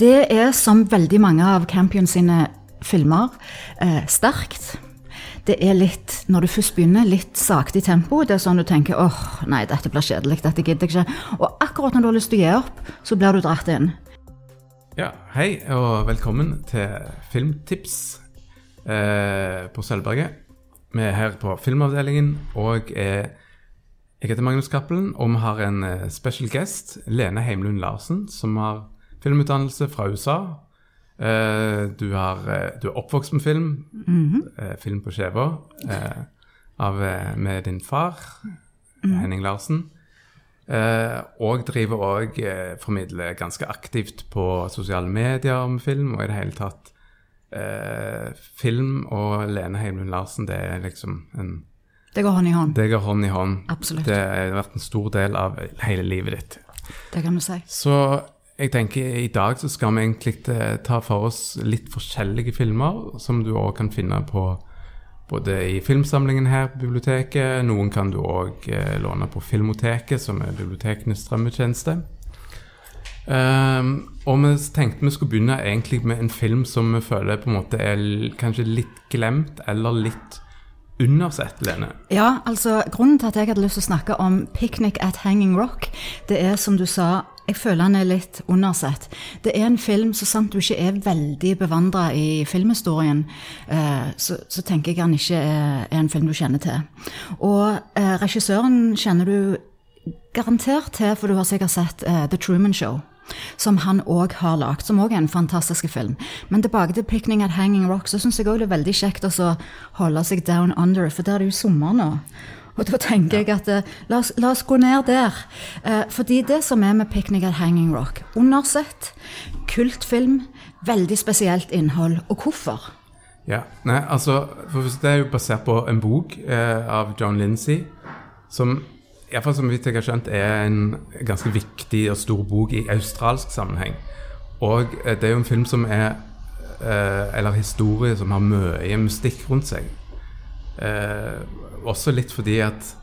Det er som veldig mange av Campion sine filmer, eh, sterkt. Det er litt, når du først begynner, litt sakte i tempo. Det er sånn du tenker åh, nei, dette blir kjedelig, dette gidder jeg ikke. Og akkurat når du har lyst til å gi opp, så blir du dratt inn. Ja, hei og velkommen til Filmtips eh, på Sølvberget. Vi er her på Filmavdelingen, og er, jeg heter Magnus Cappelen, og vi har en eh, special guest, Lene Heimlund Larsen, som har filmutdannelse fra USA. Eh, du, har, eh, du er oppvokst med film, eh, film på eh, med din far, Henning Larsen. Eh, og driver òg formidler ganske aktivt på sosiale medier om film, og i det hele tatt eh, Film og Lene Heimlund Larsen, det er liksom en Det går hånd i hånd. Det går hånd i hånd. Absolutt. Det har vært en stor del av hele livet ditt. Det kan du si. Så jeg tenker i dag så skal vi egentlig eh, ta for oss litt forskjellige filmer, som du òg kan finne på både i filmsamlingen her på biblioteket. Noen kan du òg eh, låne på Filmoteket, som er bibliotekenes strømmetjeneste. Um, og vi tenkte vi skulle begynne egentlig med en film som vi føler på en måte er kanskje litt glemt, eller litt undersett, Lene. Ja, altså Grunnen til at jeg hadde lyst til å snakke om 'Picnic at Hanging Rock', det er som du sa, jeg føler han er litt undersett. Det er en film, så sant du ikke er veldig bevandra i filmhistorien, eh, så, så tenker jeg han ikke er, en film du kjenner til. Og eh, regissøren kjenner du garantert til, for du har sikkert sett eh, The Truman Show. Som han òg har lagd, som òg er en fantastisk film. Men tilbake til 'Picnic at Hanging Rock', så syns jeg òg det er veldig kjekt å holde seg down under, for der er det jo sommer nå. Og da tenker jeg at eh, la, oss, la oss gå ned der. Eh, fordi det som er med 'Picnic at Hanging Rock', undersett, kultfilm, veldig spesielt innhold. Og hvorfor? Ja, nei, altså, for Det er jo basert på en bok eh, av John Lindsay, som i hvert fall som vidt jeg har skjønt er en ganske viktig og stor bok i australsk sammenheng. Og eh, det er jo en film som er eh, Eller historie som har mye mystikk rundt seg. Eh, også litt fordi at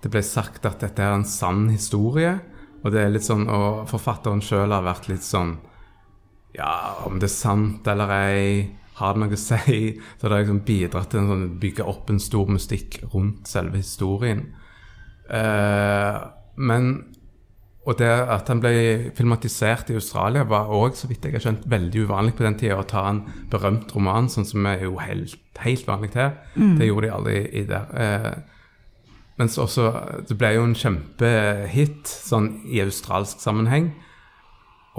det ble sagt at dette er en sann historie. Og det er litt sånn, og forfatteren sjøl har vært litt sånn Ja, om det er sant eller ei, har det noe å si? Så det har liksom bidratt til å sånn, bygge opp en stor mystikk rundt selve historien. Uh, men Og det at han ble filmatisert i Australia, var òg, så vidt jeg har skjønt, veldig uvanlig på den tida. Å ta en berømt roman, sånn som er jo helt, helt vanlig her. Det gjorde de aldri i der. Eh, mens også Det ble jo en kjempehit sånn i australsk sammenheng.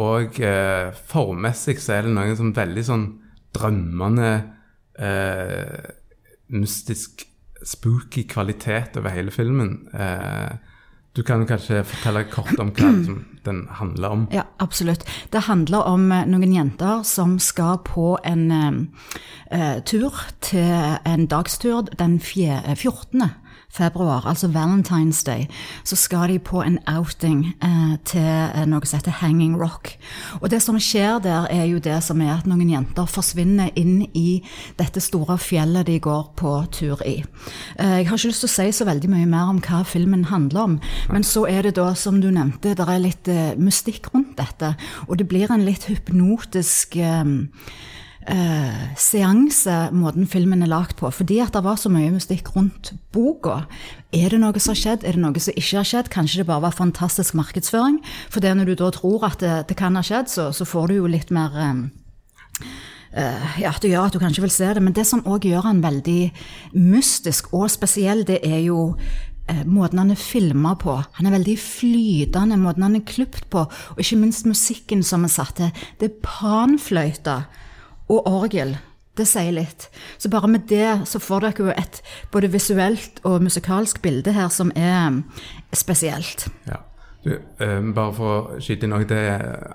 Og eh, formmessig så er det noe sånn veldig sånn drømmende eh, Mystisk spooky kvalitet over hele filmen. Eh, du kan kanskje fortelle kort om hva liksom, den handler om? Ja, absolutt. Det handler om eh, noen jenter som skal på en eh, eh, tur til en dagstur den fje- eh, 14. februar, altså Valentine's Day. Så skal de på en outing eh, til eh, noe som heter Hanging Rock. Og det som skjer der, er jo det som er at noen jenter forsvinner inn i dette store fjellet de går på tur i. Eh, jeg har ikke lyst til å si så veldig mye mer om hva filmen handler om, men så er det da, som du nevnte, det er litt eh, mystikk rundt dette, og det blir en litt hypnotisk eh, eh, seanse, måten filmen er lagt på, fordi at det var så mye mystikk rundt boka. Er det noe som har skjedd, er det noe som ikke har skjedd? Kanskje det bare var fantastisk markedsføring? For det når du da tror at det, det kan ha skjedd, så, så får du jo litt mer eh, eh, ja, det gjør at du kanskje vil se det, men det som òg gjør han veldig mystisk og spesiell, det er jo eh, måten han er filma på. Han er veldig flytende, måten han er klipt på, og ikke minst musikken som er satt til. Det er panfløyte og orgel. Det sier litt. Så bare med det så får dere jo et både visuelt og musikalsk bilde her som er spesielt. Ja. Du, eh, bare for å skyte inn noe,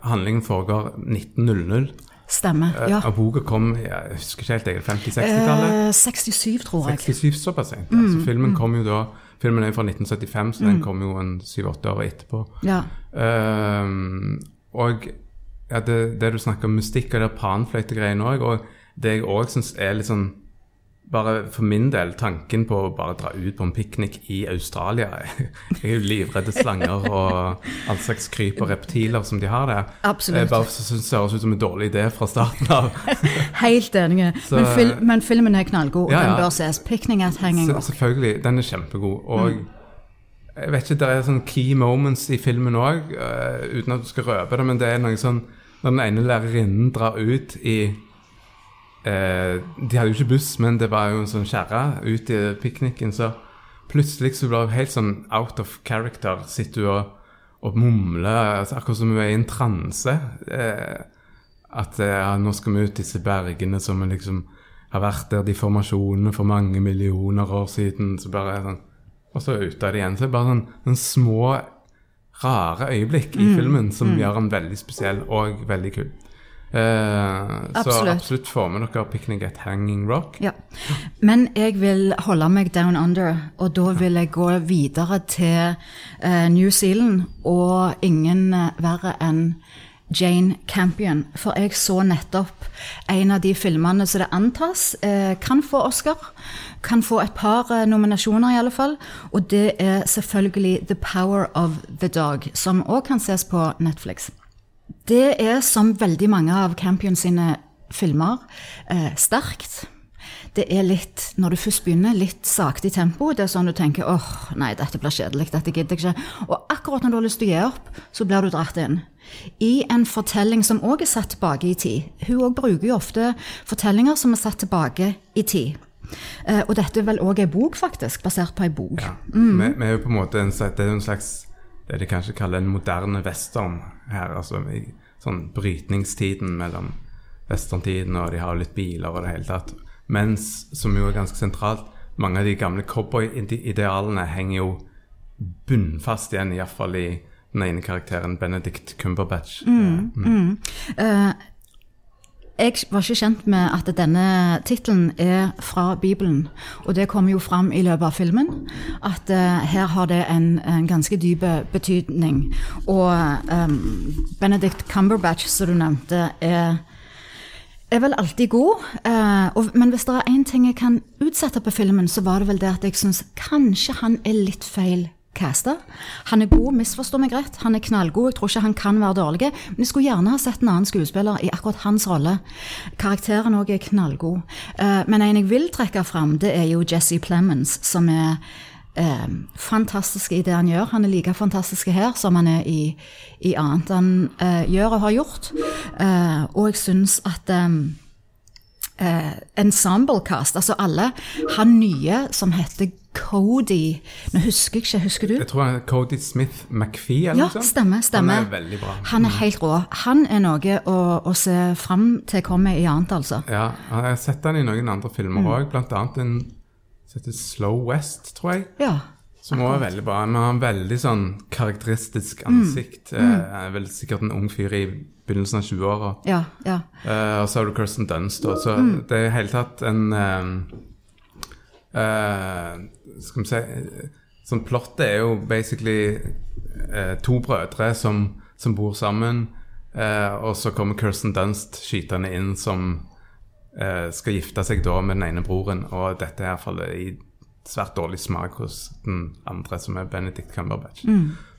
handlingen foregår 1900. Stemmer. Eh, Ja. Og boka kom jeg husker ikke helt, jeg, 50-60-tallet? Eh, 67, tror jeg. 67 såpass sent. Ja. Så filmen kom jo da Filmen er fra 1975, så den kom jo en 7-8 år etterpå. Ja. Ehm, og ja, det, det du snakker om mystikk og det panfløytegreiene òg, og det jeg òg syns er litt sånn bare for min del, tanken på å bare dra ut på en piknik i Australia Jeg er jo livredd slanger og all slags kryp og reptiler som de har der. Absolutt. Jeg bare synes det høres ut som en dårlig idé fra starten av. Helt enig. Men, fil men filmen er knallgod, og Ja, ja. den bør ses. 'Picnic at Hanging Rock'. selvfølgelig, den er kjempegod. Og jeg vet ikke, det er sånne key moments i filmen òg, uten at du skal røpe det, men det er noe sånn Når den ene lærerinnen drar ut i uh, De hadde jo ikke buss, men det var jo en sånn kjerre ut i pikniken, så plutselig så blir hun helt sånn out of character. Sitter hun og, og mumler, altså, akkurat som hun er i en transe. Uh, at eh, ja, nå skal vi ut disse bergene som liksom har vært der, de formasjonene for mange millioner år siden. Så bare er sånn, og så ut av det igjen. Så det er bare sånn, sånn små, rare øyeblikk i filmen som gjør den veldig spesiell og veldig kul. Eh, så Absolutt. absolutt få med dere 'Picnic at Hanging Rock'. Ja. Men jeg vil holde meg down under, og da vil jeg gå videre til eh, New Zealand, og ingen eh, verre enn Jane Campion. For jeg så nettopp en av de filmene som det antas eh, kan få Oscar. Kan få et par eh, nominasjoner, i alle fall. Og det er selvfølgelig The Power of the Dog, som òg kan ses på Netflix. Det er som veldig mange av Campion sine filmer, eh, sterkt. Det er litt, når du først begynner, litt sakte i tempo. Det er sånn du tenker åh, nei, dette blir kjedelig, dette gidder jeg ikke. Og akkurat når du har lyst til å gi opp, så blir du dratt inn. I en fortelling som òg er satt tilbake i tid. Hun òg bruker jo ofte fortellinger som er satt tilbake i tid. Eh, og dette er vel òg ei bok, faktisk, basert på ei bok. Ja. Vi, vi er jo på en måte en, slags- det er en slags det de kanskje kaller en moderne western her. altså i sånn brytningstiden mellom westerntiden, og de har litt biler og det hele tatt. Mens, som jo er ganske sentralt, mange av de gamle cowboy-idealene henger jo bunnfast igjen, iallfall i den ene karakteren, Benedict Cumberbatch. Eh, Jeg var ikke kjent med at denne tittelen er fra Bibelen. Og det kommer jo fram i løpet av filmen, at uh, her har det en, en ganske dyp betydning. Og um, Benedict Cumberbatch, som du nevnte, er, er vel alltid god. Uh, og, men hvis det er én ting jeg kan utsette på filmen, så var det vel det at jeg syns kanskje han er litt feil casta. Han er god, misforstå meg rett. Han er knallgod. Jeg tror ikke han kan være dårlig. Men jeg skulle gjerne ha sett en annen skuespiller i akkurat hans rolle. Karakteren òg er knallgod. Eh, men en jeg vil trekke fram, det er jo Jesse Plemons, som er eh, fantastisk i det han gjør. Han er like fantastisk her som han er i, i annet han eh, gjør og har gjort. Eh, og jeg syns at eh, eh, ensemble-cast, altså alle Han nye som heter Cody Nå husker jeg ikke, husker du? Jeg tror han er Cody Smith McPhee eller Ja, noe stemmer. stemmer. Han er veldig bra. Han er helt rå. Han er noe å, å se fram til kommer i annet, altså. Ja, jeg har sett han i noen andre filmer Mm. òg, blant annet en som heter Slow West, tror jeg. Ja. Som også er veldig bra. Han har en veldig sånn karakteristisk Mm. ansikt. Eh, er vel sikkert en ung fyr i begynnelsen av 20-åra. Ja. ja. uh, og så har du Kirsten Dunst. Og Så Mm. det er i hele tatt en eh, uh, Skal vi si Sånn Plottet er jo basically uh, to brødre som, som bor sammen. og så kommer Kirsten Dunst skytende inn som skal gifte seg da med den ene broren. Og dette er faller i svært dårlig smak hos den andre, som er Benedict Cumberbatch.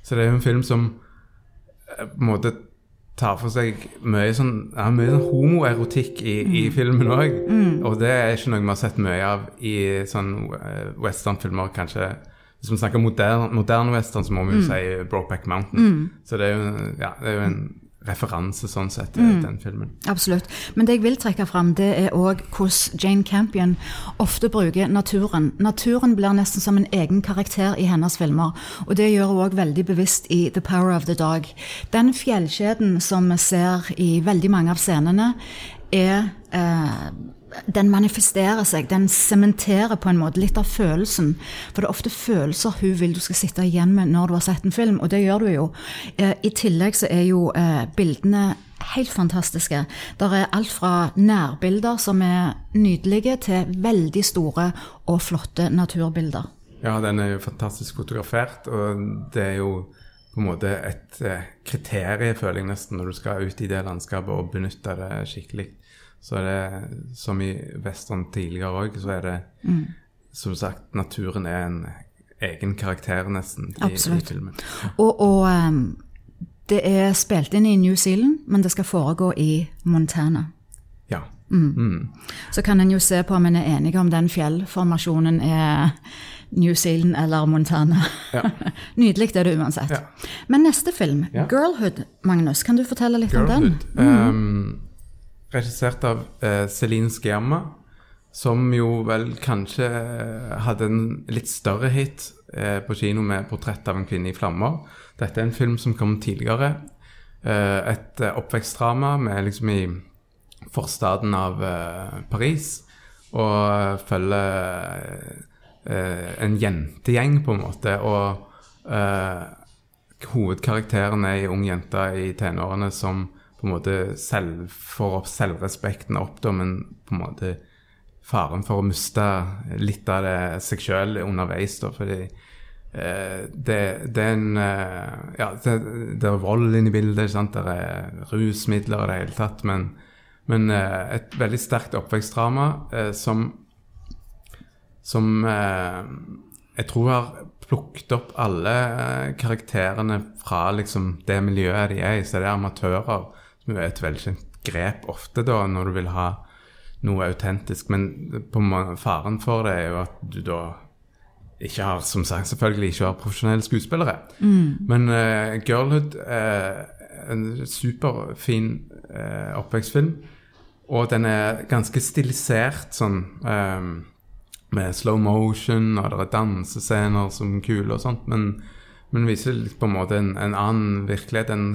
Så det er jo en film som på en måte tar for seg mye sånn, ja, mye sånn homoerotikk i, i filmen òg. Og det er ikke noe vi har sett mye av i sånn eh, westernfilmer, kanskje. Hvis vi snakker moderne, moderne western, så må vi jo si Brokeback Mountain. Så det er, jo, ja, det er jo en referanse sånn sett til den filmen. Absolutt. Men det jeg vil trekke fram, det er òg hvordan Jane Campion ofte bruker naturen. Naturen blir nesten som en egen karakter i hennes filmer, og det gjør hun òg veldig bevisst i The Power of the Dog. Den fjellkjeden som vi ser i veldig mange av scenene, er eh, den manifesterer seg, den sementerer på en måte litt av følelsen. For det er ofte følelser hun vil du skal sitte igjen med når du har sett en film, og det gjør du jo. Eh, I tillegg så er jo eh, bildene helt fantastiske. Der er alt fra nærbilder som er nydelige, til veldig store og flotte naturbilder. Ja, den er jo fantastisk fotografert, og det er jo på en måte et eh, kriterium, føler jeg nesten, når du skal ut i det landskapet og benytte det skikkelig. Så er det, som i western tidligere òg, så er det som sagt Naturen er en egen karakter, nesten, i, i filmen. Og, og um, det er spilt inn i New Zealand, men det skal foregå i Montana. Ja. Så kan en jo se på om en er enige om den fjellformasjonen er New Zealand eller Montana. Ja. Nydelig er det uansett. Ja. Men neste film, Ja. 'Girlhood', Magnus, kan du fortelle litt om den? Girlhood. Um, regissert av eh, Celine Sciamma, som jo vel kanskje eh, hadde en litt større hit eh, på kino med 'Portrett av en kvinne i flammer'. Dette er en film som kom tidligere. Eh, et eh, oppvekstdrama med liksom i forstaden av eh, Paris. Og følger en jentegjeng, på en måte. Og hovedkarakteren er ei ung jente i tenårene som på en måte selv, får opp selvrespekten opp, da, men på en måte faren for å miste litt av det seg sjøl underveis. da, fordi eh, det, det er en eh, Ja, det, det er vold inne i bildet, sant? det er rusmidler i det hele tatt, men, men eh, et veldig sterkt oppvekstdrama som som jeg tror har plukket opp alle karakterene fra liksom det miljøet de er i. Så det er amatører, jo et velkjent grep ofte da, når du vil ha noe autentisk. Men på faren for det er jo at du da ikke har, som sagt, selvfølgelig ikke har profesjonelle skuespillere. Men uh, Girlhood er en superfin uh, oppvekstfilm. Og den er ganske stilisert sånn um, med slow motion, og det er dansescener som er kule og sånt, men, men viser på en måte en, en annen virkelighet enn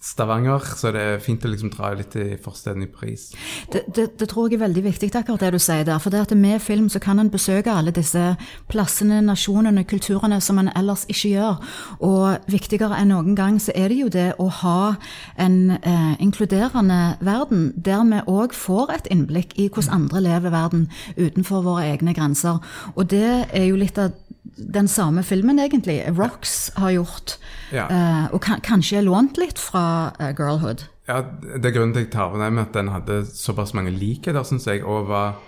Stavanger, så det er fint å liksom dra litt i forsteden i Paris. Det, det, det tror jeg er veldig viktig, akkurat det du sier der. For det at med film så kan en besøke alle disse plassene, nasjonene, kulturene som en ellers ikke gjør. Og viktigere enn noen gang så er det jo det å ha en eh, inkluderende verden, der vi òg får et innblikk i hvordan andre lever verden utenfor våre egne grenser. Og det er jo litt av den samme filmen, egentlig, Rocks har gjort. Ja. Uh, og kan, kanskje er lånt litt fra uh, Girlhood. Ja, det er grunnen til at jeg tar med det med at den hadde såpass mange likheter, syns jeg, og var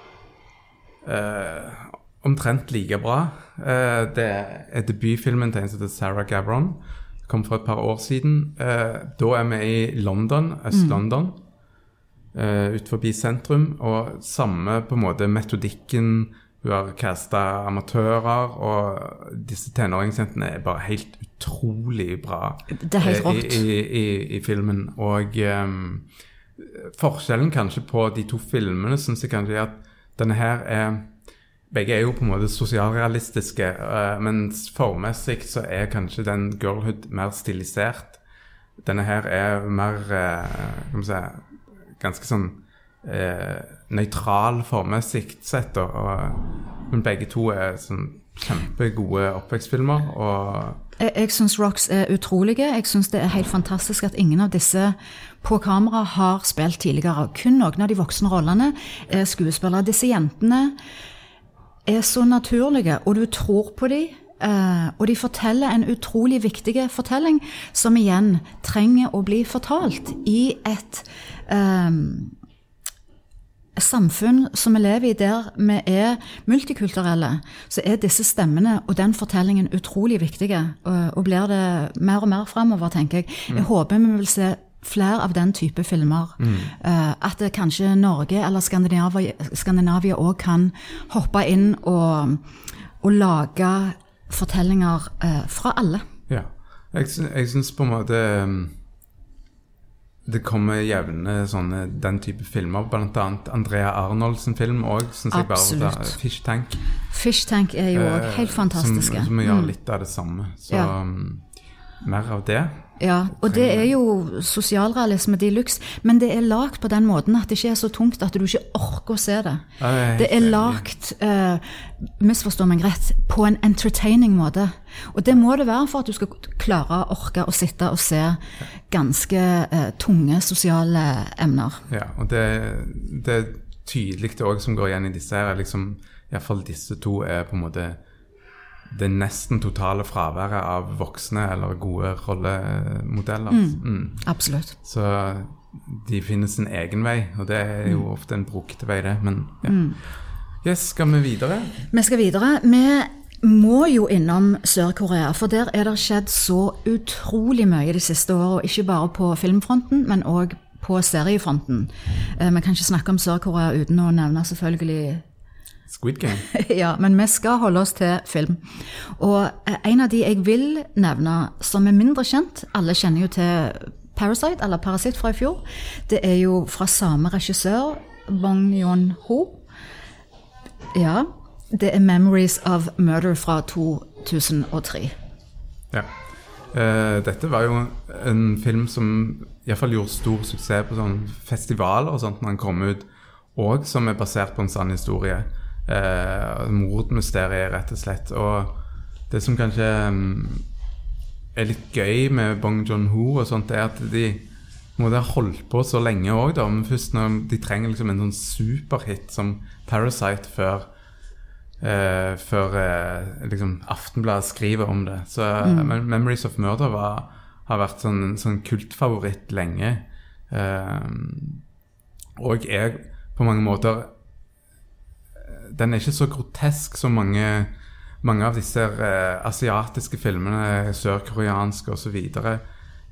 uh, omtrent like bra. Det er debutfilmen til en som heter Sarah Gavron. Kom for et par år siden. Da er vi i London, Øst-London, eh, ut forbi sentrum, og samme på en måte metodikken. Hun har casta amatører, og disse tenåringsjentene er bare helt utrolig bra Det er helt eh, rått. i, i, i, filmen. Og um, forskjellen kanskje på de to filmene syns jeg kanskje er at denne her er Begge er jo på en måte sosialrealistiske, uh, mens formessig så er kanskje den Girlhood mer stilisert. Denne her er mer uh, Skal vi si, ganske sånn eh, nøytral formmessig sett. Men begge to er sånn kjempegode oppvekstfilmer. Og Jeg, jeg syns Rocks er utrolige. Jeg syns det er helt fantastisk at ingen av disse på kamera har spilt tidligere. Kun noen av de voksne rollene er skuespillere. Disse jentene er så naturlige, og du tror på dem. Eh, og de forteller en utrolig viktig fortelling, som igjen trenger å bli fortalt i et samfunn som vi lever i, der vi er multikulturelle, så er disse stemmene og den fortellingen utrolig viktige. Og, og blir det mer og mer framover, tenker jeg. Jeg håper vi vil se flere av den type filmer. Eh, at kanskje Norge eller Skandinavia òg kan hoppe inn og, og lage fortellinger eh, fra alle. Ja. Jeg, jeg syns på en måte um, det kommer jevne sånne, den type filmer. Annet Andrea Arnoldsen film òg, Absolutt. Fish Tank. Fish Tank er jo òg eh, helt fantastiske. Som, som gjør litt av det samme. Så Ja. Mer av det. Ja, og det er jo sosialrealisme de luxe, men det er lagd på den måten at det ikke er så tungt at du ikke orker å se det. Det er lagd, eh, misforstå meg rett, på en entertaining måte. Og det må det være for at du skal klare å orke å sitte og se ganske eh, tunge sosiale emner. Ja, og det, det er tydelig det òg som går igjen i disse her, er liksom Iallfall disse to er på en måte det nesten totale fraværet av voksne eller gode rollemodeller. Mm. Absolutt. Så de finner sin egen vei, og det er jo ofte en brukte vei, det. Men ja. Yes, skal vi videre? Vi skal videre. Vi må jo innom Sør-Korea, for der er det skjedd så utrolig mye de siste åra. Ikke bare på filmfronten, men òg på seriefronten. Eh, Vi kan ikke snakke om Sør-Korea uten å nevne selvfølgelig Squid Game. ja, men vi skal holde oss til film. Og eh, en av de jeg vil nevne som er mindre kjent, alle kjenner jo til Parasite, eller Parasitt fra i fjor, det er jo fra samme regissør, Bong Yon-ho. Ja, det er 'Memories of Murder' fra 2003. Ja. Uh, dette var jo en film som iallfall gjorde stor suksess på sånn festivaler og sånt når den kom ut, og som er basert på en sann historie. Eh, mordmysteriet, rett og slett. Og det som kanskje mm, er litt gøy med Bong Joon-ho, og sånt, er at de må ha holdt på så lenge òg, først når de trenger liksom en sånn superhit som Parasite før eh, før eh, liksom Aftenbladet skriver om det. Så mm. 'Memories of Murder' var, har vært sånn, sånn kultfavoritt lenge. Eh, og er på mange måter Den er ikke så grotesk som mange, mange av disse uh, asiatiske filmene, sørkoreanske osv.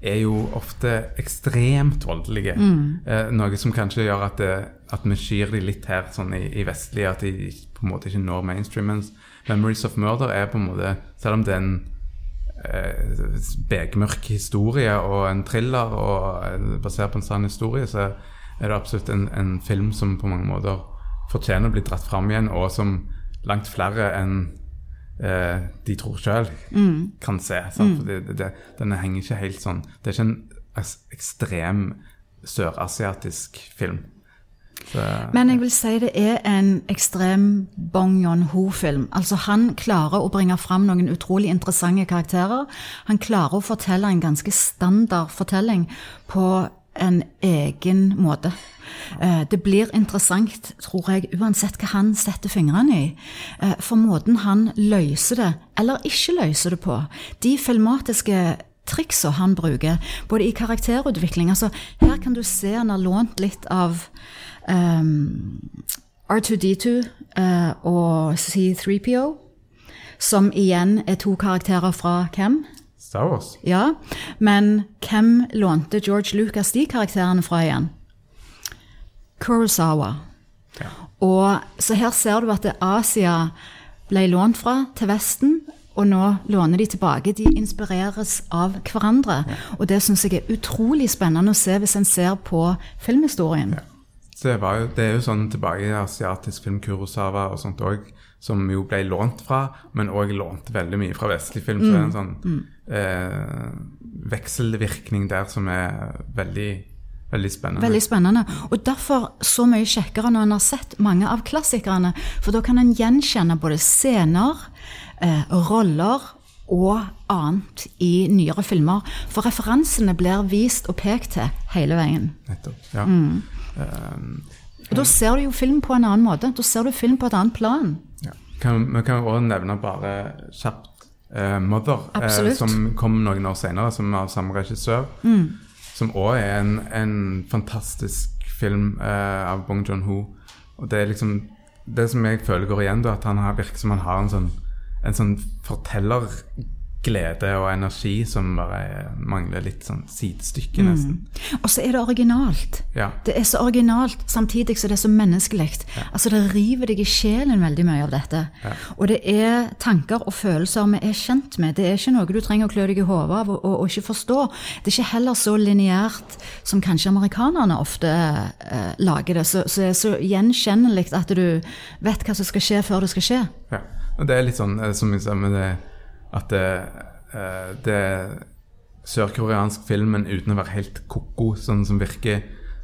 er jo ofte ekstremt voldelige. Eh, noe som kanskje gjør at, det, at vi skyr de litt her sånn i, i vestlig, at de på en måte ikke når mainstream. Mens 'Memories of Murder' er på en måte, selv om det er en uh, bekmørk historie og en thriller og eh, basert på en sann historie, så er det absolutt en, en film som på mange måter fortjener å bli dratt fram igjen, og som langt flere enn eh, de tror sjøl kan se. Mm. Det, det, den henger ikke helt sånn Det er ikke en eks- ekstrem sørasiatisk film. Så, Men jeg vil si det er en ekstrem Bong Yon-ho-film. Altså Han klarer å bringe fram noen utrolig interessante karakterer. Han klarer å fortelle en ganske standard fortelling på en egen måte. Eh, Det blir interessant, tror jeg, uansett hva han setter fingrene i. Eh, For måten han løser det, eller ikke løser det på. De filmatiske triksa han bruker, både i karakterutvikling altså Her kan du se han har lånt litt av um, R2D2 uh, og C3PO, som igjen er to karakterer fra hvem? Star Wars. Ja, men hvem lånte George Lucas de karakterene fra igjen? Kurosawa. Ja. Og så her ser du at Asia ble lånt fra til Vesten, og nå låner de tilbake. De inspireres av hverandre. Og det syns jeg er utrolig spennende å se hvis en ser på filmhistorien. Ja. det, var jo, det er jo sånn tilbake i asiatisk film, Kurosawa og sånt òg, som jo ble lånt fra, men òg lånte veldig mye fra vestlig film. Så det er en sånn eh, vekselvirkning der som er veldig, veldig spennende. Veldig spennende. Og derfor så mye kjekkere når en har sett mange av klassikerne. For da kan en gjenkjenne både scener, eh, roller og annet i nyere filmer. For referansene blir vist og pekt til hele veien. Nettopp. Ja. Mm. Um, Og da ser du jo film på en annen måte. Da ser du film på et annet plan. ja. Kan, vi kan også nevne bare kjapt uh, 'Mother', uh, som kom noen år senere, som er av samme regissør. Som òg er en, en fantastisk film eh, av Bong Joon-ho. Og det er liksom Det som jeg føler går igjen, da, at han har, virker som han har en sånn, en sånn fortellerglede og energi som bare er- mangler litt sånn sidestykke, nesten. Og så er det originalt. Ja. Det er så originalt, samtidig som det er så menneskelig. Altså Det river deg i sjelen veldig mye av dette. Og det er tanker og følelser vi er kjent med. Det er ikke noe du trenger å klø deg i hodet av og, og, og ikke forstå. Det er ikke heller så lineært som kanskje amerikanerne ofte eh, lager det. Så, så det er så gjenkjennelig at du vet hva som skal skje før det skal skje. Ja, og det er litt sånn eh, som vi sa med det at det, uh, det er sørkoreansk filmen uten å være helt ko-ko, sånn som virker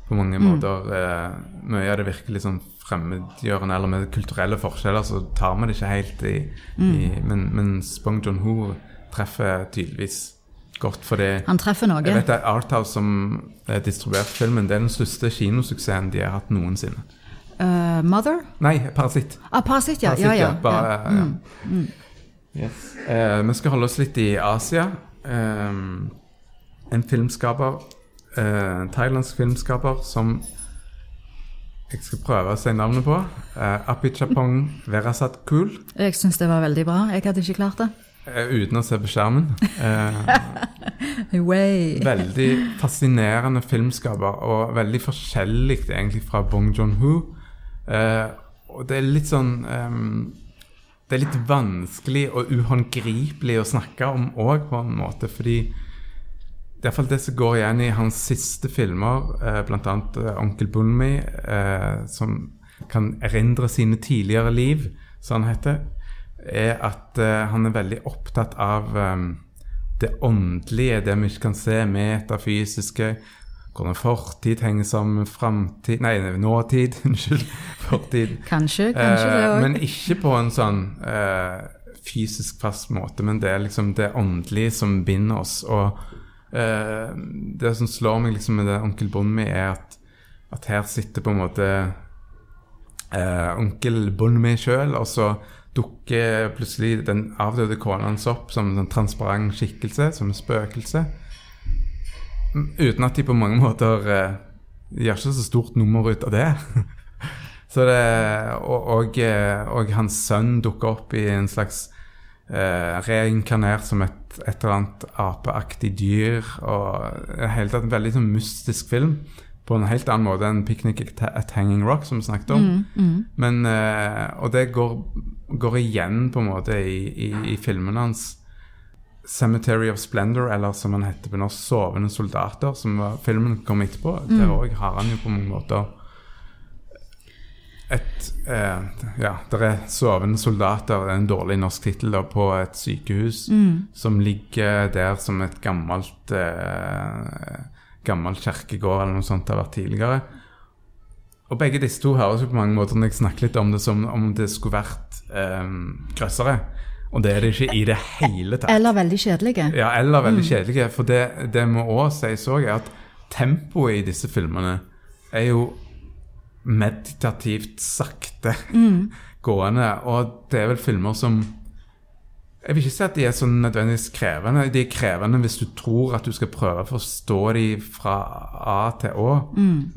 på mange måter uh, Mye av det virker litt sånn fremmedgjørende, eller med kulturelle forskjeller, så tar vi det ikke helt i, i Men, men Spong John-ho treffer tydeligvis godt, fordi Han treffer noe. jeg vet at Arthouse som eh, distribuerte filmen, det er den største kinosuksessen de har hatt noensinne. Uh, Mother? Nei, Parasitt. Ah, Parasitt, ja. Parasit, ja, ja, Bare, ja. Mm. ja. Yes. Eh, vi skal holde oss litt i Asia. Eh, en filmskaper eh, thailandsk filmskaper som jeg skal prøve å si navnet på. Eh, Apichapong Verasat Kul. Jeg syns det var veldig bra. Jeg hadde ikke klart det. Eh, uten å se på skjermen. Eh, veldig fascinerende filmskaper, og veldig forskjellig egentlig fra Bong Joon-ho. Eh, og det er litt sånn ehm, Det er litt vanskelig og uhåndgripelig å snakke om òg, på en måte, fordi det er iallfall det som går igjen i hans siste filmer, eh, bl.a. Eh, 'Onkel Bunmi', eh, som kan erindre sine tidligere liv, som han heter, er at eh, han er veldig opptatt av det åndelige, det vi ikke kan se, metafysiske, hvordan fortid henger sammen med framtid Nei, nåtid. Unnskyld. Fortid. Kanskje, kanskje det Eh, òg. men ikke på en sånn eh, fysisk fast måte, men det er liksom det åndelige som binder oss. Og eh, det som slår meg liksom med det onkel Bonmi, er at, at her sitter på en måte eh, onkel Bonmi sjøl, og så dukker plutselig den avdøde kona hans opp som en sånn transparent skikkelse, som et spøkelse. Mm, Uten at de på mange måter eh, gjør ikke så stort nummer ut av det. Så det, og, og, eh, og hans sønn dukker opp i en slags eh, reinkarnert som et, et eller annet apeaktig dyr. Og hele tatt en veldig sånn mystisk film. På en helt annen måte enn 'Picnic at Hanging Rock', som vi snakket om. Men, eh, og det går, går igjen på en måte i, i, i filmene hans. 'Cemetery of Splendor', eller som han heter på norsk 'Sovende soldater', som var, filmen kom etterpå. Der òg har han jo på mange måter et eh, Ja, det er 'Sovende soldater', er en dårlig norsk tittel, på et sykehus som ligger der som et gammelt eh, Gammel kirkegård eller noe sånt det har vært tidligere. Og begge disse to høres jo på mange måter når jeg snakker litt om det, som om det skulle vært eh, grøssere. Og det er det ikke i det hele tatt. Eller veldig kjedelige. Ja, eller veldig kjedelige. For det, det må òg sies òg, er at tempoet i disse filmene er jo meditativt sakte gående. Og det er vel filmer som Jeg vil ikke si at de er så nødvendigvis krevende. De er krevende hvis du tror at du skal prøve å forstå de fra A til Å,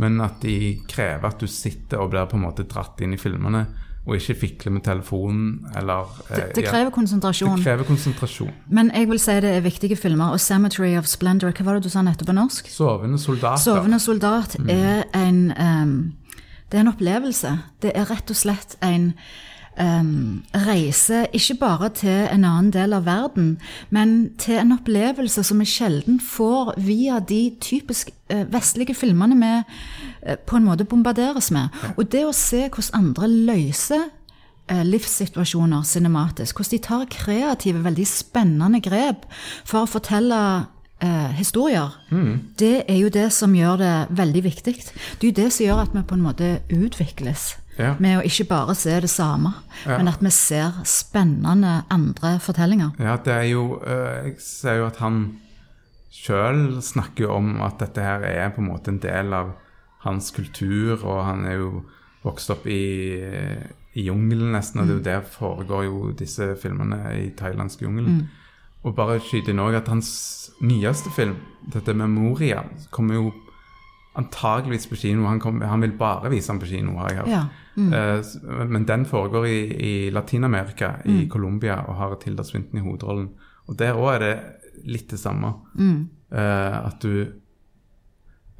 men at de krever at du sitter og blir på en måte dratt inn i filmene, og ikke fikle med telefonen eller Det, eh, det det, krever konsentrasjon. Det krever konsentrasjon. Men jeg vil si det er viktige filmer. Og 'Cemetery of Splendor', hva var det du sa nettopp på norsk? Sovende soldater. 'Sovende soldat' er en um, Det er en opplevelse. Det er rett og slett en ehm, reise ikke bare til en annen del av verden, men til en opplevelse som vi sjelden får via de typisk uh, vestlige filmene vi uh, på en måte bombarderes med. Og det å se hvordan andre løser eh, livssituasjoner cinematisk. Hvordan de tar kreative, veldig spennende grep for å fortelle eh, historier. Det er jo det som gjør det veldig viktig. Det er jo det som gjør at vi på en måte utvikles. Ja. Med å ikke bare se det samme, Ja. men at vi ser spennende andre fortellinger. Ja, det er jo eh, Jeg ser jo at han sjøl snakker jo om at dette her er på en måte en del av hans kultur, og han er jo vokst opp i, i jungelen nesten, og det er jo der foregår jo disse filmene i thailandsk jungelen. Og bare skyte inn òg at hans nyeste film, dette 'Memoria', kommer jo antageligvis på kino. Han, kom, han vil bare vise den på kino, har jeg hørt. Ja. Mm. s- men den foregår i, i Latin-Amerika, i Colombia, og har Tilda Swinton i hovedrollen. Og der òg er det litt det samme. Eh, at du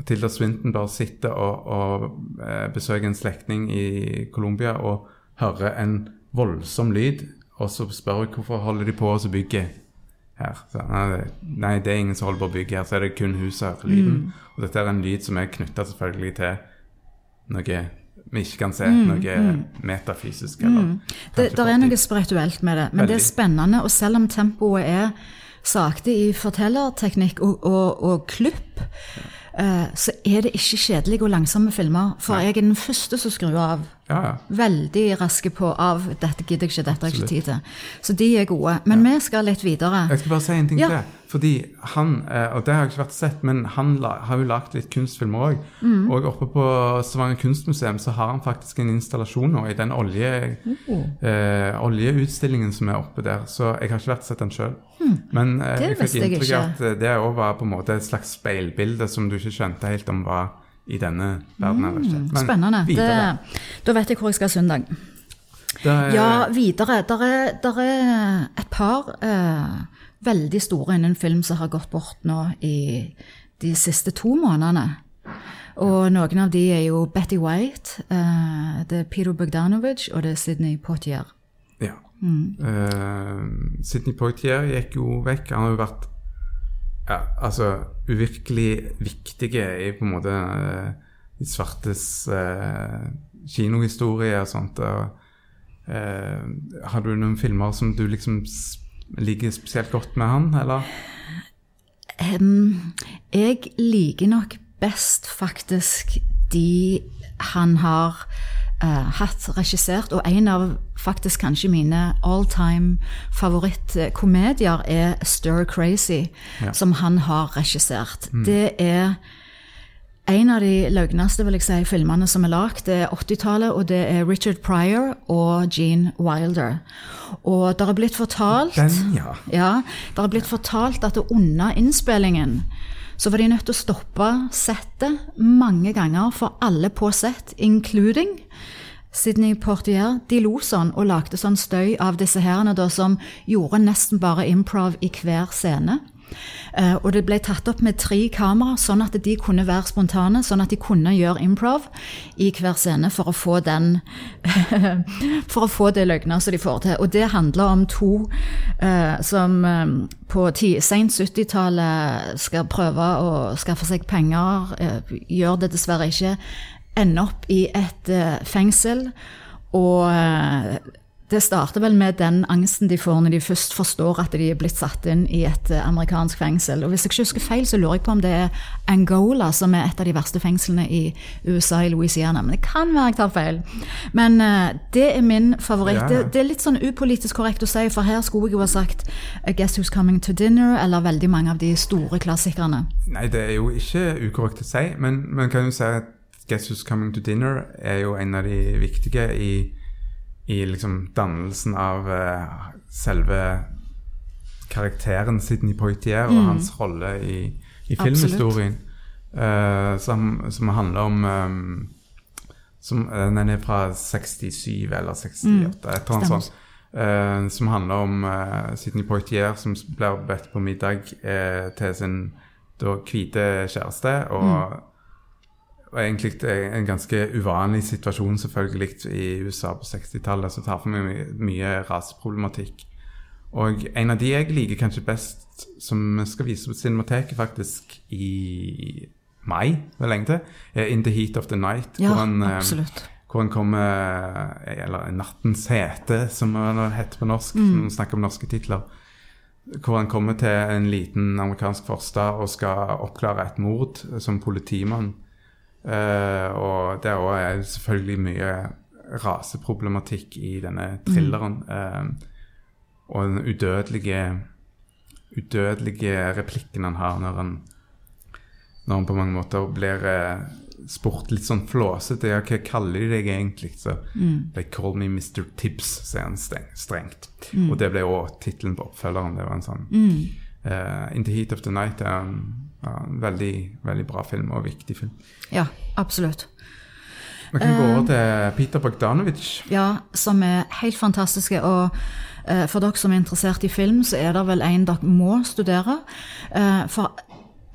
Tilda Swinton bare sitter og, og uh, besøker en slektning i Colombia og hører en voldsom lyd, og så spør hun hvorfor holder de på å bygge her. Så, nei, det- er ingen som holder på å bygge her, så er det kun huset hører lyden. Og dette er en lyd som er knytta selvfølgelig til noe vi ikke kan se, noe metafysisk. Eller Det, kanskje der er noe spirituelt med det, men det er spennende. Og selv om tempoet er sakte i fortellerteknikk og, og, og klipp, eh, så er det ikke kjedelige og langsomme filmer. For jeg er den første som skrur av. Ja, ja. Veldig raske på av 'dette gidder jeg ikke, dette har jeg ikke tid til'. Så de er gode. Men vi skal litt videre. Jeg skal bare si en ting Ja. til. Fordi han, eh, og det har jeg ikke vært sett, men han har jo lagd litt kunstfilmer òg. Mm. Og oppe på Stavanger kunstmuseum så har han faktisk en installasjon nå i den olje, eh, oljeutstillingen som er oppe der. Så jeg har ikke vært sett den sjøl. Men eh, Mm. Jeg fikk inntrykk av at eh, det òg var på en måte et slags speilbilde som du ikke skjønte helt om var i denne verdenen. mm, Spennende. Det, da vet jeg hvor jeg skal søndag. Er- Ja, videre. Der er, der er et par eh, veldig store innen film som har gått bort nå i de siste to månedene. Og noen av de er jo Betty White, eh, det er Peter Bogdanovich og det er Sidney Poitier. Ja. Mm. Uh, Sidney Poitier gikk jo vekk. Han har jo vært ja, altså uvirkelig viktige i på en måte eh, de svartes eh, kinohistorie og sånt. Og, eh, har du noen filmer som du liksom liker spesielt godt med han, eller? Um, jeg liker nok best faktisk de han har eh, hatt regissert, og en av faktisk kanskje mine all time favorittkomedier er Stir Crazy, Ja. som han har regissert. Det er en av de løgneste vil jeg si, filmene som er lagd, det er 80-tallet, og det er Richard Pryor og Gene Wilder. Og det har blitt fortalt Den, ja. ja, det er blitt fortalt at under innspillingen så var de nødt til å stoppe settet mange ganger for alle på sett, including Sydney Portier. De lo sånn og lagde sånn støy av disse herrene som gjorde nesten bare improv i hver scene. Eh, og det ble tatt opp med tre kamera, sånn at de kunne være spontane, sånn at de kunne gjøre improv i hver scene for å få den For å få det løgna som de får til. Og det handler om to eh, som eh, på sent 70-tallet skal prøve å skaffe seg penger, eh, gjør det dessverre ikke, ender opp i et eh, fengsel. Og eh, det starter vel med den angsten de får når de først forstår at de er blitt satt inn i et eh, amerikansk fengsel. Og hvis jeg ikke husker feil, så lurer jeg på om det er Angola som er et av de verste fengslene i USA, i Louisiana. Men det kan være jeg tar feil. Men uh, det er min favoritt. Ja, ja. Det, det er litt sånn upolitisk korrekt å si, for her skulle jeg jo ha sagt I Guess Who's Coming to Dinner, eller veldig mange av de store klassikerne. Nei, det er jo ikke ukorrekt å si, men man kan jo si at Guess Who's Coming to Dinner er jo en av de viktige i, i liksom dannelsen av uh, selve karakteren Sidney Poitier og hans rolle i, i filmhistorien. Uh, som, som handler om um, som, Den er fra 67 eller 68, et eller annet sånt. Som handler om Sidney Poitier som blir bedt på middag til sin da hvite kjæreste. Og, og egentlig en ganske uvanlig situasjon selvfølgelig i USA på 60-tallet, som tar for meg mye, mye raseproblematikk. Og en av de jeg liker kanskje best, som skal vise på Cinemateket faktisk i mai, vel lenge til, er In the Heat of the Night. Ja, hvor han, eh, absolutt. hvor han kommer Eller Nattens hete, som det heter på norsk. Som man snakker om norske titler. Hvor han kommer til en liten amerikansk forstad og skal oppklare et mord som politimann. Eh, og det også er selvfølgelig mye raseproblematikk i denne thrilleren. Eh, og den udødelige udødelige replikken han har når han når han på mange måter blir uh, spurt litt sånn flåsete. Ja, hva kaller de deg egentlig? Så They call me Mr. Tibbs, sier han strengt. strengt. Og det ble òg tittelen på oppfølgeren. Det var en sånn eh, In the Heat of the Night er en, en veldig, veldig bra film, og viktig film. Ja, absolutt. Vi kan gå over til Peter Bogdanovich. Ja, som er helt fantastiske. Og eh, for dere som er interessert i film, så er det vel en dere må studere. Eh, for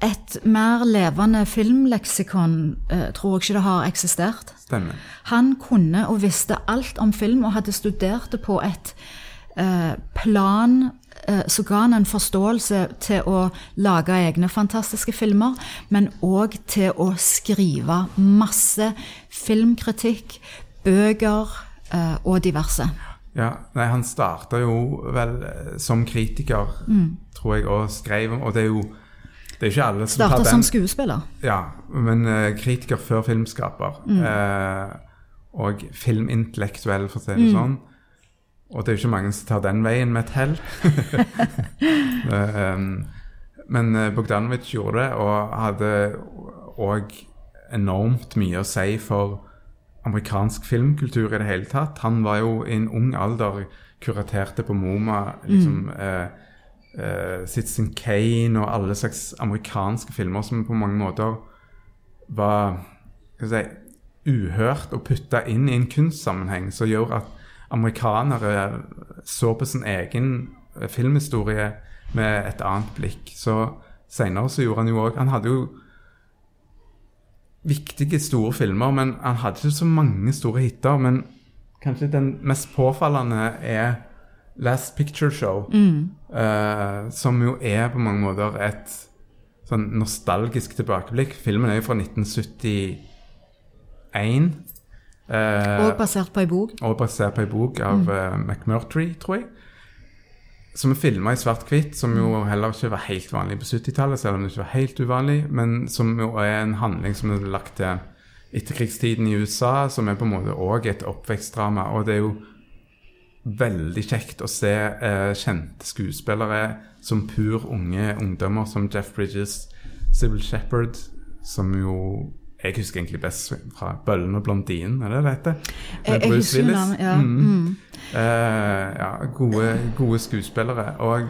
et mer levende filmleksikon eh, tror jeg ikke det har eksistert. Stemmer. Han kunne og visste alt om film og hadde studert det på et eh, plan eh, som ga han en forståelse til å lage egne fantastiske filmer, men òg til å skrive masse filmkritikk, bøker eh, og diverse. Ja, nei, han starta jo vel eh, som kritiker, tror jeg, og skrev om Og det er jo det er ikke alle som Starta tar som skuespiller. Ja, men eh, kritiker før filmskaper. Eh, og filmintellektuell, for å si det sånn. Og det er jo ikke mange som tar den veien med et hell. Eh, um, men eh, Bogdanovic gjorde det, og hadde òg enormt mye å si for amerikansk filmkultur i det hele tatt. Han var jo i en ung alder kuraterte på MoMA liksom eh, eh, Citizen Kane og alle slags amerikanske filmer som på mange måter var skal si, uhørt å putte inn i en kunstsammenheng, som gjør at amerikanere så på sin egen filmhistorie med et annet blikk. Så seinere så gjorde han jo òg Han hadde jo viktige, store filmer, men han hadde ikke så mange store hiter. Men kanskje den mest påfallende er Last Picture Show, eh, som jo er på mange måter et sånn nostalgisk tilbakeblikk. Filmen er jo fra 1971. Eh, Og basert på ei bok. og basert på ei bok av eh, McMurtry, tror jeg. Som er filma i svart-hvitt, som jo heller ikke var helt vanlig på 70-tallet, selv om det ikke var helt uvanlig, men som jo er en handling som er lagt til etterkrigstiden i USA, som er på en måte òg et oppvekstdrama. Og det er jo veldig kjekt å se eh, kjente skuespillere som pur unge ungdommer, som Jeff Bridges, Sybil Shepherd, som jo jeg husker egentlig best fra 'Bøllen og blondinen', er det det heter? Med jeg Bruce Willis. navnet. Ja. Mm. Mm. Uh, ja, gode, gode skuespillere. Og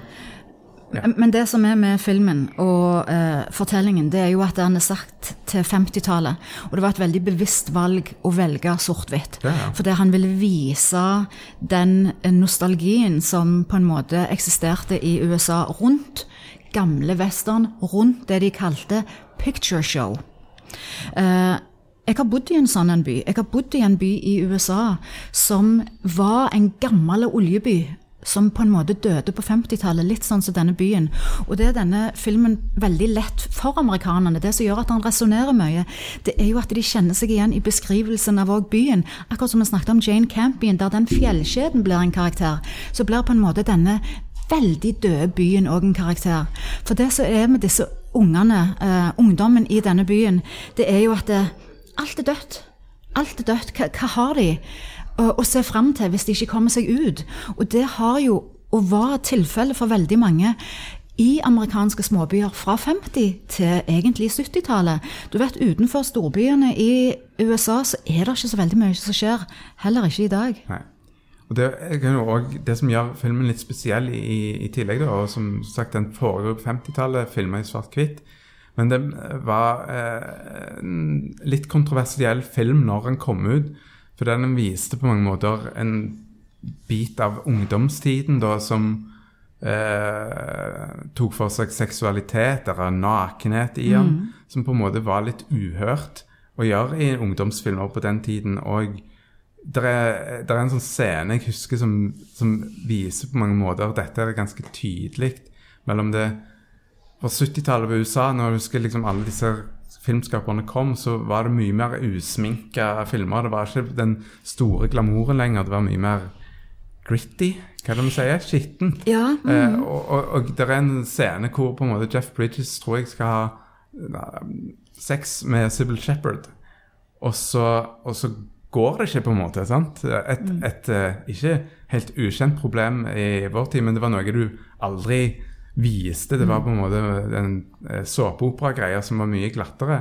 Ja. Men det som er med filmen og uh, fortellingen, det er jo at den er sagt til 50-tallet. Og det var et veldig bevisst valg å velge sort-hvitt. Ja, ja. Fordi han ville vise den nostalgien som på en måte eksisterte i USA rundt gamle western, rundt det de kalte picture show. Eh, jeg har bodd i en sånn en by. Jeg har bodd i en by i USA som var en gammel oljeby. Som på en måte døde på 50-tallet, litt sånn som denne byen. Og det er denne filmen veldig lett for amerikanerne. Det som gjør at han resonnerer mye, det er jo at de kjenner seg igjen i beskrivelsen av òg byen. Akkurat som vi snakket om Jane Campion, der den fjellkjeden blir en karakter. Så blir på en måte denne veldig døde byen òg en karakter. For det som er med disse ungene, eh, ungdommen i denne byen, det er jo at det, alt er dødt. Alt er dødt. Hva, hva har de å, å se fram til hvis de ikke kommer seg ut? Og det har jo, og var tilfellet for veldig mange, i amerikanske småbyer fra 50 til egentlig 70-tallet. Du vet, Utenfor storbyene i USA så er det ikke så veldig mye som skjer. Heller ikke i dag. Nei. Og det, jo også det som gjør filmen litt spesiell i, i tillegg, da, og som sagt den foregår på 50-tallet, filma i svart-hvitt. Men det var eh, en litt kontroversiell film når den kom ut. For den viste på mange måter en bit av ungdomstiden da, som eh, tok for seg seksualitet eller nakenhet i den, som på en måte var litt uhørt å gjøre i ungdomsfilmer på den tiden. og det er, er en sånn scene jeg husker som, som viser på mange måter Dette er ganske tydelig mellom det På 70-tallet på USA, når jeg husker liksom alle disse filmskaperne kom, så var det mye mer usminka filmer. Det var ikke den store glamouren lenger. Det var mye mer gritty, hva er det man sier? Skitten. Ja, Eh, og, og, og det er en scene hvor på en måte Jeff Bridges tror jeg skal ha eh, sex med Sybil Shepherd. Og så, og så går det ikke, på en måte. sant? Et, et eh, ikke helt ukjent problem i vår tid, men det var noe du aldri viste. Det var på en måte en eh, såpeopera-greie som var mye glattere.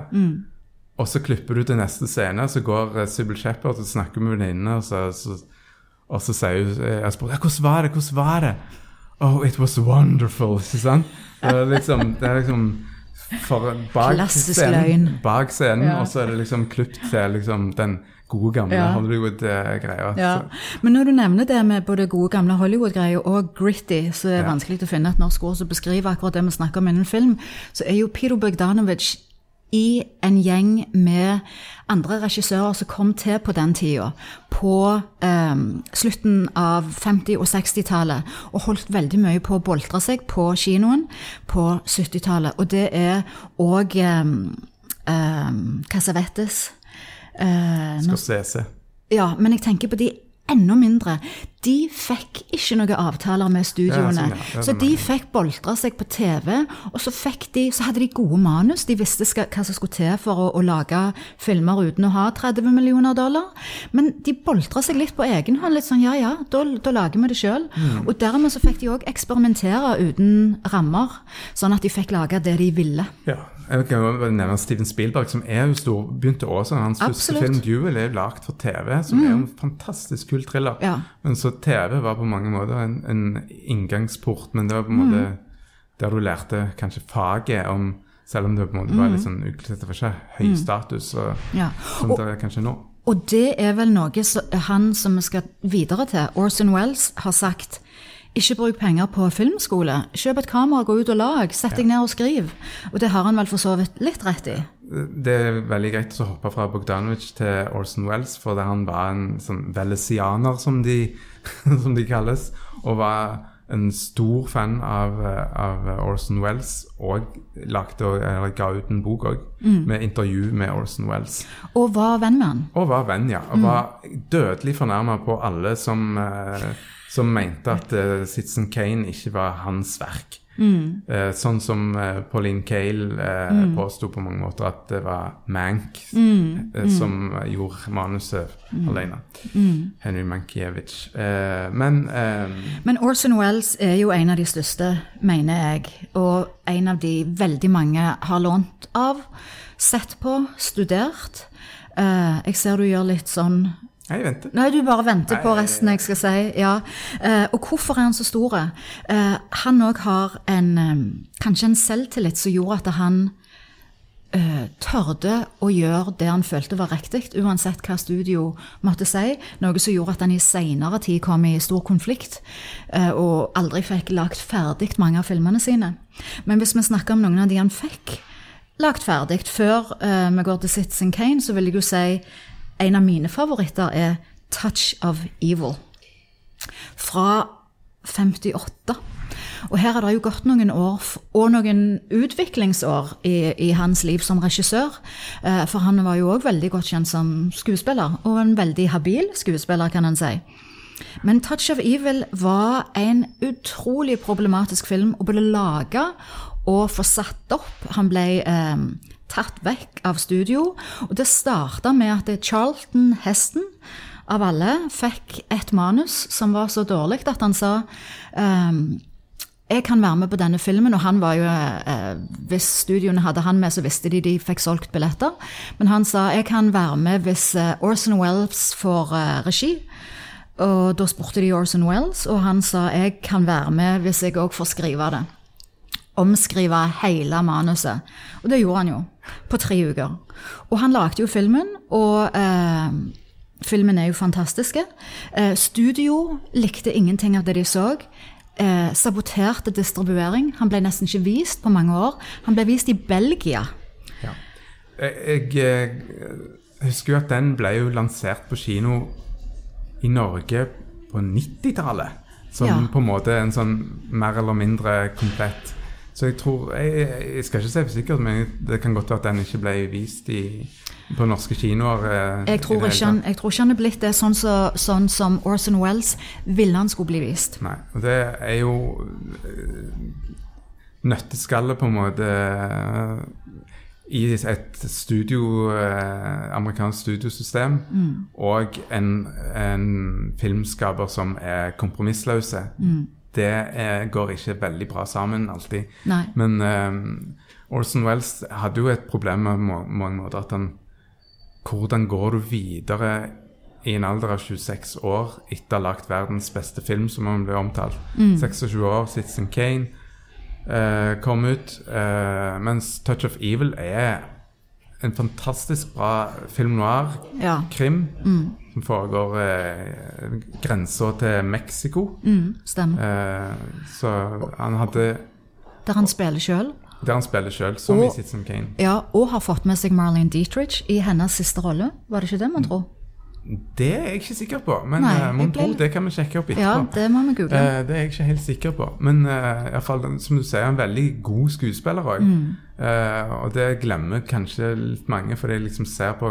Og så klipper du til neste scene, så går uh, Sybil Shepherd og snakker med venninnene, og så, så, og så sier hun eh, jeg spør, 'Hvordan var det? Hvordan var det?' Oh, it was wonderful. Ikke sant? Det er liksom, det er liksom for bak Klassisk scenen, løgn. bak scenen Ja. og så er det liksom klippet til liksom den gode, gamle Ja. Hollywood-greia. Ja. Men når du nevner det med både gode gamle Hollywood-greier og gritty, så er det Ja. vanskelig å finne et norsk ord som beskriver akkurat det vi snakker om innen film, så er jo Peter Bogdanovich i en gjeng med andre regissører som kom til på den tida, på eh, slutten av 50- og 60-tallet, og holdt veldig mye på å boltre seg på kinoen på 70-tallet. Og det er òg eh, eh, Casavetes. Eh, se seg. ja, men jeg tenker på de enda mindre. De fikk ikke noen avtaler med studioene. Ja, sånn, ja. Så de fikk boltre seg på TV, og så, fikk de, så hadde de gode manus. De visste skal, hva som skulle til for å, å lage filmer uten å ha 30 millioner dollar. Men de boltra seg litt på egen hånd. Litt sånn ja ja, da, da lager vi det sjøl. Mm. Og dermed så fikk de òg eksperimentere uten rammer, sånn at de fikk lage det de ville. Ja. Jeg kan jo nevne Steven Spielberg, som er jo stor, begynte også. Hans første film, 'Duel', er jo lagd for TV, som er jo en fantastisk kul thriller. Ja. Men så TV var på mange måter en, en inngangsport, men det var på en måte der du lærte kanskje faget om Selv om det på en måte var litt sånn uklitt. Det var ikke høy status og, Ja. som det er kanskje nå. og det er vel noe som han som vi skal videre til, Orson Wells, har sagt. Ikke bruk penger på filmskole. Kjøp et kamera, gå ut og lag. Sett deg ned og skriv. Og det har han vel for så vidt litt rett i. Det er veldig greit å hoppe fra Bogdanovic til Orson Wells, for han var en sånn velesianer, som de, som de kalles, og var en stor fan av, av Orson Wells, og lagde, ga ut en bok òg, med intervju med Orson Wells. Og var venn med han. Og var venn, ja. Og var dødelig fornærma på alle som, eh, som mente at uh, Citizen Kane ikke var hans verk. Eh, sånn som uh, Pauline Cale mm. påsto på mange måter at det var Mank eh, som gjorde manuset alene. Henry Mankiewicz. Men eh, Men Orson Wells er jo en av de største, mener jeg. Og en av de veldig mange har lånt av, sett på, studert. Jeg ser du gjør litt sånn jeg venter. Nei, du bare venter på resten jeg skal si. ja. Eh, og hvorfor er han så stor? Eh, han òg har en, eh, kanskje en selvtillit som gjorde at han eh, tørde å gjøre det han følte var riktig, uansett hva studio måtte si. Noe som gjorde at han i seinere tid kom i stor konflikt eh, og aldri fikk lagt ferdig mange av filmene sine. Men hvis vi snakker om noen av de han fikk lagt ferdig før vi går til Citizen Kane, så vil jeg jo si en av mine favoritter er Touch of Evil fra 58. Og her har det jo gått noen år og noen utviklingsår i, i hans liv som regissør. Eh, For han var jo òg veldig godt kjent som skuespiller, og en veldig habil skuespiller, kan en si. Men Touch of Evil var en utrolig problematisk film og ble laga og få satt opp. Han ble eh, tatt vekk av studio, og det starta med at Charlton Heston av alle fikk et manus som var så dårlig at han sa um, jeg kan være med på denne filmen, og han var jo, eh, hvis studioene hadde han med, så visste de de fikk solgt billetter. Men han sa jeg kan være med hvis eh, Orson Wells får eh, regi. Og da spurte de Orson Wells, og han sa jeg kan være med hvis jeg òg får skrive det. Omskrive hele manuset. Og det gjorde han jo, på tre uker. Og han lagde jo filmen, og eh, filmen er jo fantastiske. Eh, studio likte ingenting av det de så. Eh, saboterte distribuering. Han ble nesten ikke vist på mange år. Han ble vist i Belgia. Ja. Jeg, jeg eh, husker jo at den ble jo lansert på kino i Norge på 90-tallet. Som Ja. på en måte en sånn mer eller mindre komplett Så jeg tror Jeg, jeg skal ikke si for sikkert, men det kan godt være at den ikke ble vist i, på norske kinoer. eh, Jeg tror, ikke han, jeg tror ikke han er blitt det sånn, så, sånn som Orson Wells ville han skulle bli vist. Nei. Og det er jo eh, nøtteskallet, på en måte, eh, i et studio, eh, amerikansk studiosystem, og en, en filmskaper som er kompromissløse. Det er, går ikke veldig bra sammen alltid. Nei. Men eh, Orson Wells hadde jo et problem med må- mange måter at han Hvordan går du videre i en alder av 26 år etter å ha lagd verdens beste film, som han ble omtalt? 26 år, Citizen Kane eh, kom ut. eh, mens Touch of Evil er en fantastisk bra film noir-krim mm. som foregår eh, grensa til Mexico. Mm, stemmer. Eh, så han hadde Der han spiller sjøl. Der han spiller sjøl, som Og- i Citizen Kane. Ja, og har fått med seg Marlene Dietrich i hennes siste rolle. Var det ikke det, man tror? Det er jeg ikke sikker på, men Nei, eh, mon ble- det kan vi sjekke opp etterpå. Ja, det må vi google. Uh, det er jeg ikke helt sikker på. Men uh, i hvert fall, som du sier, en veldig god skuespiller òg. Mm. og det glemmer kanskje litt mange, for jeg liksom ser på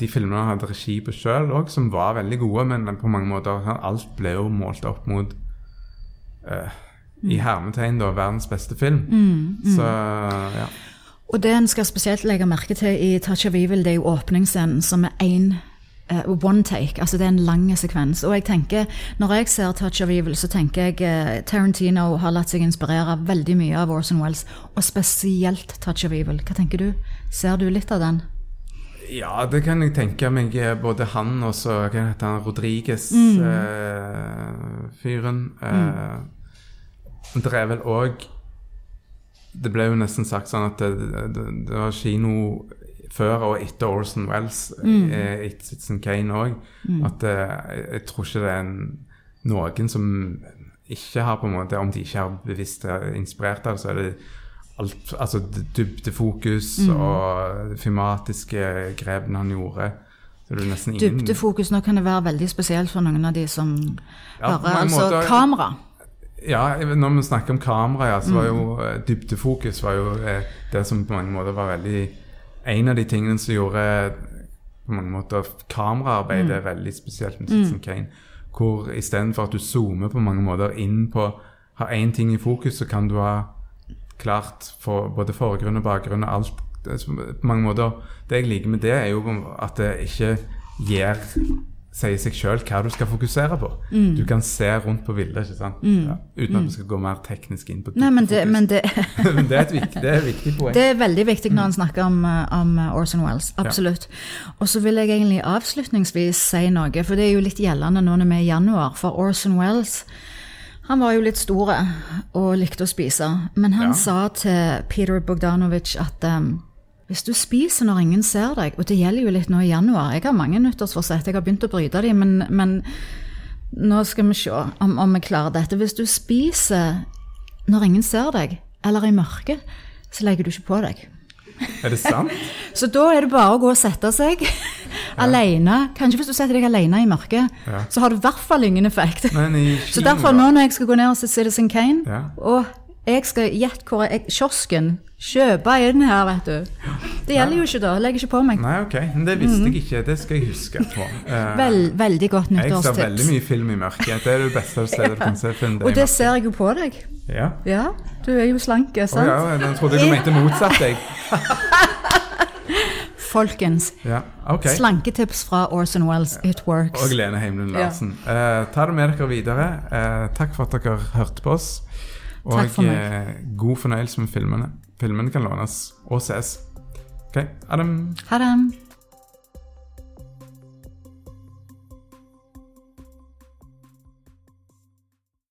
de filmene han hadde regi på sjøl òg, som var veldig gode, men på mange måter Alt ble jo målt opp mot uh, i hermetegn da, verdens beste film. Mm, Så ja. Og det en skal spesielt legge merke til i Touch of Evil, det er jo åpningsscenen, som er én one take. Altså det er en lang sekvens. Og jeg tenker, når jeg ser Touch of Evil, så tenker jeg uh, Tarantino har latt seg inspirere veldig mye av Orson Wells, og spesielt Touch of Evil. Hva tenker du? Ser du litt av den? Ja, det kan jeg tenke meg. eh, Både han og så Hva heter han? Rodriguez-fyren. Eh, Det er vel òg det ble jo nesten sagt sånn at det, det, det var kino før og etter Orson Wells, Mm. eh, etter Citizen Kane òg. At eh, jeg, jeg tror ikke det er en, noen som ikke har på en måte Om de ikke har bevisst er inspirert av, så er det alt Altså dybdefokus Mm. og filmatiske grepene han gjorde. Dybdefokus nå kan det være veldig spesielt for noen av de som Ja, hører. Altså kamera. Ja, når vi snakker om kamera, ja, så var jo Mm. eh, dybdefokus var jo eh, det som på mange måter var veldig En av de tingene som gjorde eh, på mange måter kameraarbeidet Mm. veldig spesielt med Citizen Kane. Hvor istedenfor at du zoomer på mange måter inn på Har én ting i fokus, så kan du ha klart for både forgrunn og bakgrunn og alt. Det På mange måter Det jeg liker med det, er jo at det ikke gir sier seg sjøl hva du skal fokusere på. Mm. Du kan se rundt på bildet, ikke sant? Ja, uten at vi skal gå mer teknisk inn på Nei, men det, men det, Men det er et viktig, det er viktig poeng. det er veldig viktig når en snakker om, eh, om Orson Wells. Absolutt. Og så vil jeg egentlig avslutningsvis si noe, for det er jo litt gjeldende nå når vi er i januar. For Orson Wells han var jo litt stor og likte å spise. Men han Ja. sa til Peter Bogdanovich at um, hvis du spiser når ingen ser deg, og det gjelder jo litt nå i januar Jeg har mange nyttårsforsett, jeg har begynt å bryte dem, men, men nå skal vi se om, om vi klarer dette. Hvis du spiser når ingen ser deg, eller i mørket, så legger du ikke på deg. Er det sant? Så da er det bare å gå og sette seg alene. Kanskje hvis du setter deg alene i mørket, Ja. så har du i hvert fall ingen effekt. Så derfor nå når jeg skal gå ned og se Citizen Kane, Ja. og jeg skal gjette hvor jeg Kiosken. Kjøpe inn her, vet du. Det gjelder jo ikke da. Legger ikke på meg. Nei, ok. Men det visste jeg ikke. Det skal jeg huske. På. Eh, Vel, veldig godt nyttårstips. jeg ser veldig mye film i mørket. Det er det beste stedet du kan se film. Og det ser jeg jo på deg. Ja. Ja, du er jo slank, Å Oh, ja, jeg trodde du mente motsatt, jeg. Folkens, Ja, okay. slanketips fra Orson Wells. It works. Og Lene Heimlund Larsen. Eh, ta det med dere videre. Eh, takk for at dere hørte på oss. Og eh, god fornøyelse med filmene. Filmene kan lånes og ses. Ok. Ha det.